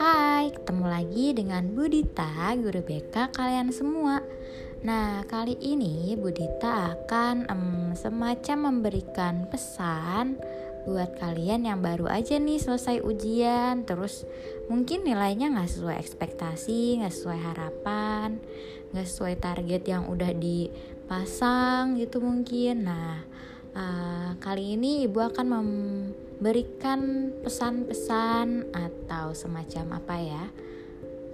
Hai, ketemu lagi dengan Budita, guru BK kalian semua. Nah, kali ini Budita akan um, semacam memberikan pesan buat kalian yang baru aja nih selesai ujian, terus mungkin nilainya nggak sesuai ekspektasi, nggak sesuai harapan, nggak sesuai target yang udah dipasang gitu mungkin. Nah, uh, kali ini ibu akan mem berikan pesan-pesan atau semacam apa ya?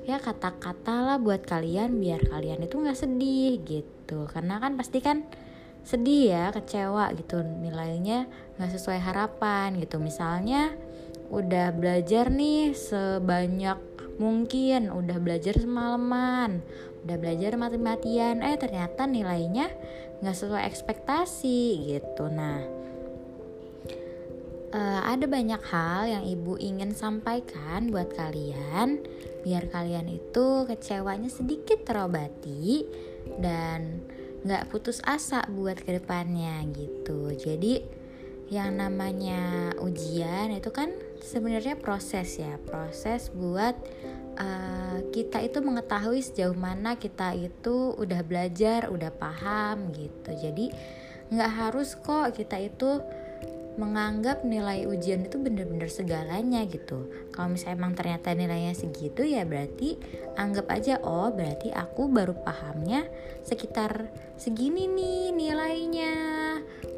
Ya kata-kata lah buat kalian biar kalian itu nggak sedih gitu. Karena kan pasti kan sedih ya kecewa gitu. Nilainya nggak sesuai harapan gitu. Misalnya udah belajar nih sebanyak mungkin udah belajar semalaman udah belajar mati-matian. Eh ternyata nilainya nggak sesuai ekspektasi gitu. Nah uh, ada banyak hal yang ibu ingin sampaikan buat kalian biar kalian itu kecewanya sedikit terobati dan nggak putus asa buat ke depannya gitu. Jadi yang namanya ujian itu kan sebenarnya proses ya proses buat uh, kita itu mengetahui sejauh mana kita itu udah belajar udah paham gitu. Jadi nggak harus kok kita itu menganggap nilai ujian itu bener-bener segalanya gitu. Kalau misalnya emang ternyata nilainya segitu ya berarti anggap aja oh berarti aku baru pahamnya sekitar segini nih nilainya.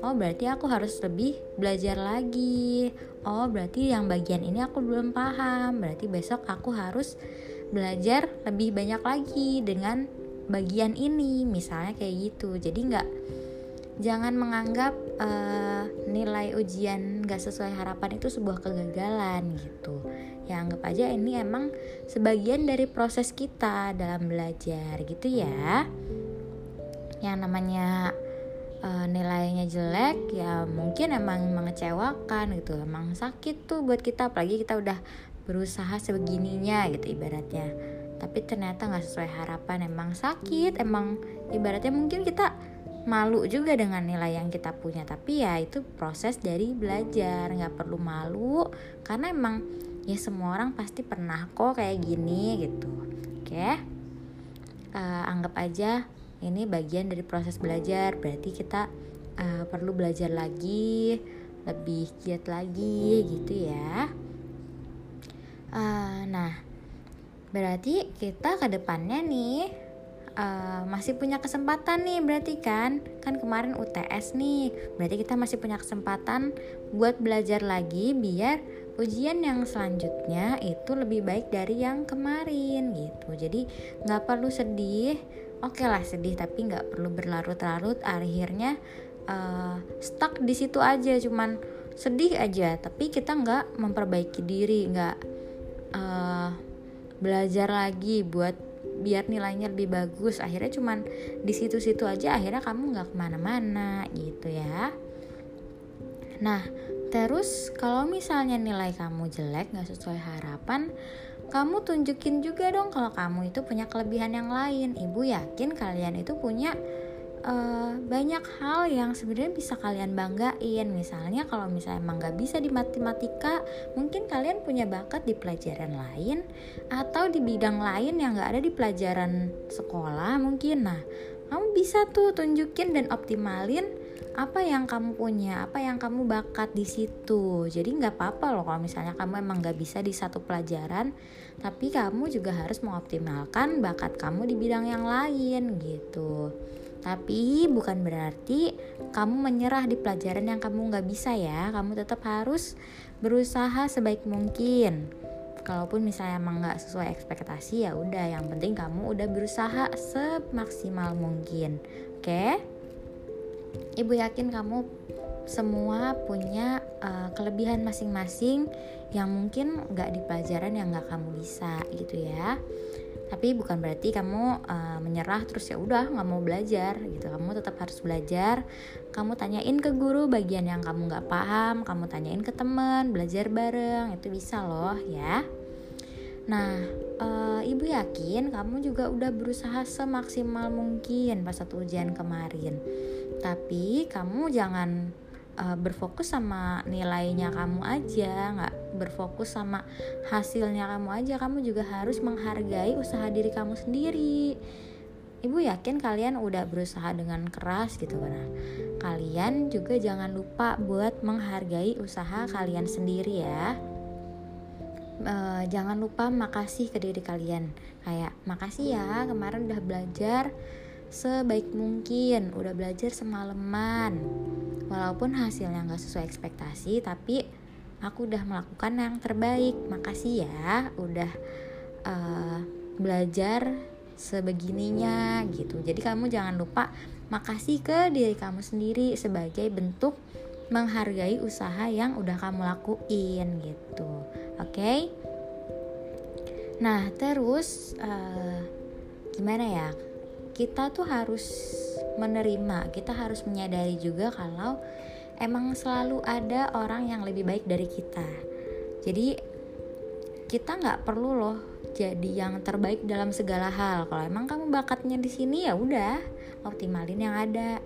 Oh berarti aku harus lebih belajar lagi. Oh berarti yang bagian ini aku belum paham. Berarti besok aku harus belajar lebih banyak lagi dengan bagian ini. Misalnya kayak gitu. Jadi nggak jangan menganggap uh, nilai ujian gak sesuai harapan itu sebuah kegagalan gitu. Ya anggap aja ini emang sebagian dari proses kita dalam belajar gitu ya. Yang namanya uh, nilainya jelek ya mungkin emang mengecewakan gitu. Emang sakit tuh buat kita apalagi kita udah berusaha sebegininya gitu ibaratnya. Tapi ternyata nggak sesuai harapan emang sakit emang ibaratnya mungkin kita malu juga dengan nilai yang kita punya. Tapi ya itu proses dari belajar. Nggak perlu malu karena emang ya semua orang pasti pernah kok kayak gini gitu. Oke? Uh, anggap aja ini bagian dari proses belajar. Berarti kita uh, perlu belajar lagi lebih giat lagi gitu ya. Uh, nah berarti kita ke depannya nih uh, masih punya kesempatan nih berarti kan? Kan kemarin UTS nih. Berarti kita masih punya kesempatan buat belajar lagi biar ujian yang selanjutnya itu lebih baik dari yang kemarin gitu. Jadi nggak perlu sedih. Oke okay lah sedih tapi nggak perlu berlarut-larut. Akhirnya uh, stuck di situ aja cuman sedih aja. Tapi kita nggak memperbaiki diri nggak uh, belajar lagi buat biar nilainya lebih bagus. Akhirnya cuman di situ-situ aja akhirnya kamu nggak ke mana-mana gitu ya. Nah terus kalau misalnya nilai kamu jelek nggak sesuai harapan kamu tunjukin juga dong kalau kamu itu punya kelebihan yang lain. Ibu yakin kalian itu punya uh, banyak hal yang sebenarnya bisa kalian banggain misalnya kalau misalnya emang nggak bisa di matematika mungkin kalian punya bakat di pelajaran lain atau di bidang lain yang nggak ada di pelajaran sekolah mungkin nah kamu bisa tuh tunjukin dan optimalin apa yang kamu punya, apa yang kamu bakat di situ. Jadi nggak apa-apa loh kalau misalnya kamu emang nggak bisa di satu pelajaran, tapi kamu juga harus mengoptimalkan bakat kamu di bidang yang lain gitu. Tapi bukan berarti kamu menyerah di pelajaran yang kamu nggak bisa ya. Kamu tetap harus berusaha sebaik mungkin. Kalaupun misalnya emang nggak sesuai ekspektasi ya udah. Yang penting kamu udah berusaha semaksimal mungkin. Oke? Ibu yakin kamu semua punya uh, kelebihan masing-masing yang mungkin nggak di pelajaran yang nggak kamu bisa gitu ya tapi bukan berarti kamu uh, menyerah terus ya udah nggak mau belajar gitu. Kamu tetap harus belajar. Kamu tanyain ke guru bagian yang kamu nggak paham kamu tanyain ke teman belajar bareng itu bisa loh ya. Nah uh, ibu yakin kamu juga udah berusaha semaksimal mungkin pas satu ujian kemarin. Tapi kamu jangan uh, berfokus sama nilainya kamu aja nggak berfokus sama hasilnya kamu aja. Kamu juga harus menghargai usaha diri kamu sendiri. Ibu yakin kalian udah berusaha dengan keras gitu kan kalian juga jangan lupa buat menghargai usaha kalian sendiri ya. Uh, jangan lupa makasih ke diri kalian. Kayak makasih ya kemarin udah belajar sebaik mungkin. Udah belajar semalaman. Walaupun hasilnya nggak sesuai ekspektasi tapi aku udah melakukan yang terbaik. Makasih ya udah uh, belajar sebegininya gitu. Jadi kamu jangan lupa makasih ke diri kamu sendiri sebagai bentuk menghargai usaha yang udah kamu lakuin gitu. Oke? Okay? nah terus uh, gimana ya kita tuh harus menerima kita harus menyadari juga kalau emang selalu ada orang yang lebih baik dari kita. Jadi kita nggak perlu loh jadi yang terbaik dalam segala hal. Kalau emang kamu bakatnya di sini ya udah optimalin yang ada.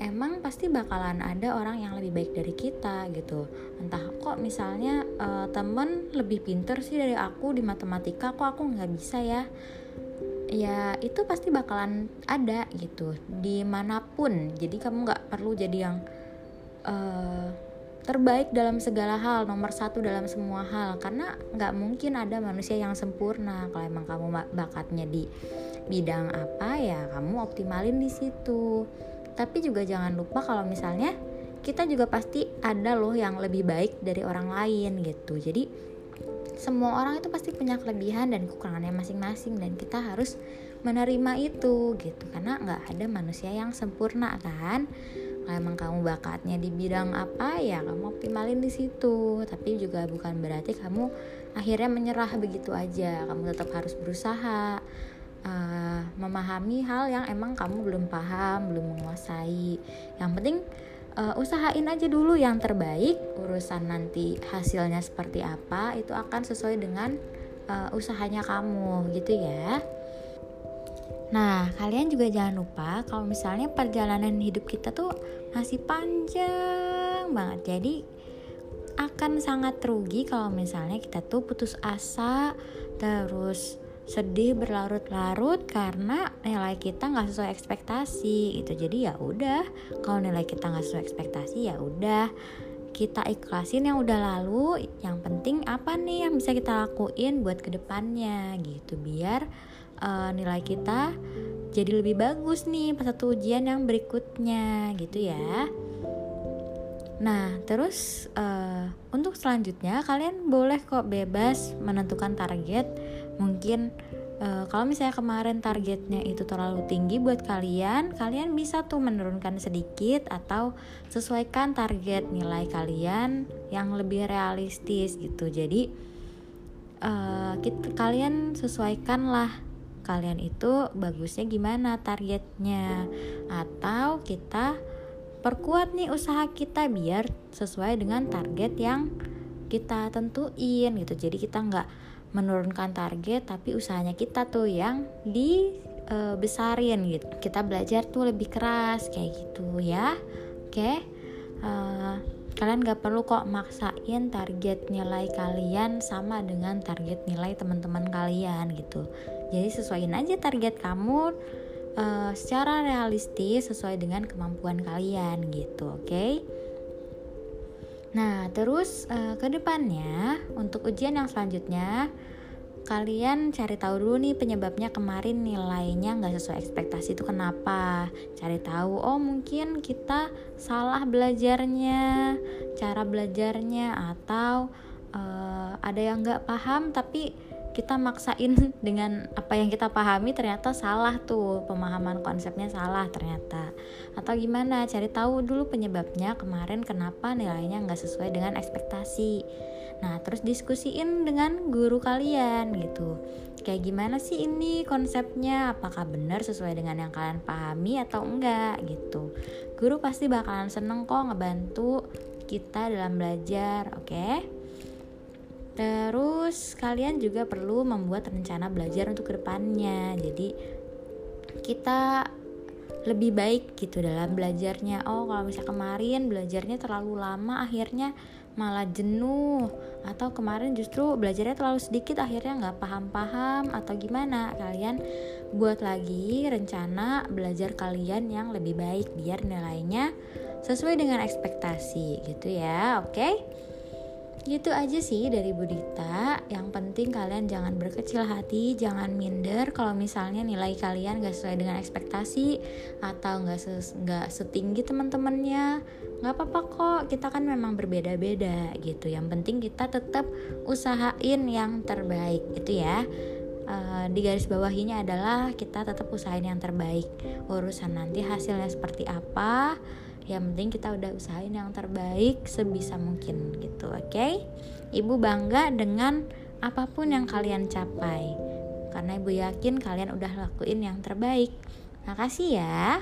Emang pasti bakalan ada orang yang lebih baik dari kita gitu. Entah kok misalnya uh, temen lebih pinter sih dari aku di matematika kok aku nggak bisa ya ya itu pasti bakalan ada gitu di mana pun. Jadi kamu nggak perlu jadi yang uh, terbaik dalam segala hal nomor satu dalam semua hal. Karena nggak mungkin ada manusia yang sempurna. Kalau emang kamu bakatnya di bidang apa ya kamu optimalin di situ. Tapi juga jangan lupa kalau misalnya kita juga pasti ada loh yang lebih baik dari orang lain gitu. Jadi semua orang itu pasti punya kelebihan dan kekurangannya masing-masing dan kita harus menerima itu gitu. Karena nggak ada manusia yang sempurna kan? Kalau emang kamu bakatnya di bidang apa ya kamu optimalin di situ. Tapi juga bukan berarti kamu akhirnya menyerah begitu aja. Kamu tetap harus berusaha uh, memahami hal yang emang kamu belum paham belum menguasai. Yang penting uh, usahain aja dulu yang terbaik urusan nanti hasilnya seperti apa itu akan sesuai dengan uh, usahanya kamu gitu ya Nah, kalian juga jangan lupa kalau misalnya perjalanan hidup kita tuh masih panjang banget. Jadi akan sangat rugi kalau misalnya kita tuh putus asa terus sedih berlarut-larut karena nilai kita nggak sesuai ekspektasi itu jadi ya udah kalau nilai kita nggak sesuai ekspektasi ya udah kita ikhlasin yang udah lalu yang penting apa nih yang bisa kita lakuin buat ke depannya gitu. Biar uh, nilai kita jadi lebih bagus nih pas satu ujian yang berikutnya gitu ya. Nah, terus uh, untuk selanjutnya kalian boleh kok bebas menentukan target mungkin uh, kalau misalnya kemarin targetnya itu terlalu tinggi buat kalian kalian bisa tuh menurunkan sedikit atau sesuaikan target nilai kalian yang lebih realistis gitu. Jadi uh, kita, kalian sesuaikanlah kalian itu bagusnya gimana targetnya. Atau kita perkuat nih usaha kita biar sesuai dengan target yang kita tentuin gitu. Jadi kita nggak menurunkan target tapi usahanya kita tuh yang dibesarin e, gitu. Kita belajar tuh lebih keras kayak gitu ya. Oke? Uh, kalian gak perlu kok maksain target nilai kalian sama dengan target nilai teman-teman kalian gitu. Jadi sesuaiin aja target kamu uh, secara realistis sesuai dengan kemampuan kalian gitu oke? okay? Nah, terus uh, ke depannya untuk ujian yang selanjutnya kalian cari tahu dulu nih penyebabnya kemarin nilainya nggak sesuai ekspektasi itu kenapa. Cari tahu oh mungkin kita salah belajarnya cara belajarnya atau uh, ada yang nggak paham tapi kita maksain dengan apa yang kita pahami ternyata salah tuh. Pemahaman konsepnya salah ternyata. Atau gimana? Cari tahu dulu penyebabnya kemarin kenapa nilainya nggak sesuai dengan ekspektasi. Nah terus diskusiin dengan guru kalian gitu. Kayak gimana sih ini konsepnya? Apakah benar sesuai dengan yang kalian pahami atau enggak gitu? Guru pasti bakalan seneng kok ngebantu kita dalam belajar oke? okay? Terus kalian juga perlu membuat rencana belajar untuk ke depannya. Jadi kita lebih baik gitu dalam belajarnya oh kalau misalnya kemarin belajarnya terlalu lama akhirnya malah jenuh atau kemarin justru belajarnya terlalu sedikit akhirnya nggak paham-paham atau gimana kalian buat lagi rencana belajar kalian yang lebih baik biar nilainya sesuai dengan ekspektasi gitu ya oke okay? Gitu aja sih dari Budita yang penting kalian jangan berkecil hati jangan minder kalau misalnya nilai kalian gak sesuai dengan ekspektasi atau gak, ses gak setinggi teman-temannya. Nggak apa-apa kok kita kan memang berbeda-beda gitu. Yang penting kita tetap usahain yang terbaik itu ya. Uh, di garis bawahinya adalah kita tetap usahain yang terbaik. Urusan nanti hasilnya seperti apa yang penting kita udah usahain yang terbaik sebisa mungkin gitu oke? Okay? ibu bangga dengan apa pun yang kalian capai. Karena ibu yakin kalian udah lakuin yang terbaik. Makasih ya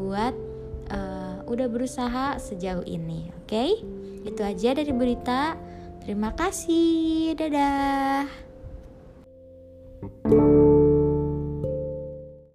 buat uh, udah berusaha sejauh ini oke? Okay? itu aja dari berita terima kasih. Dadah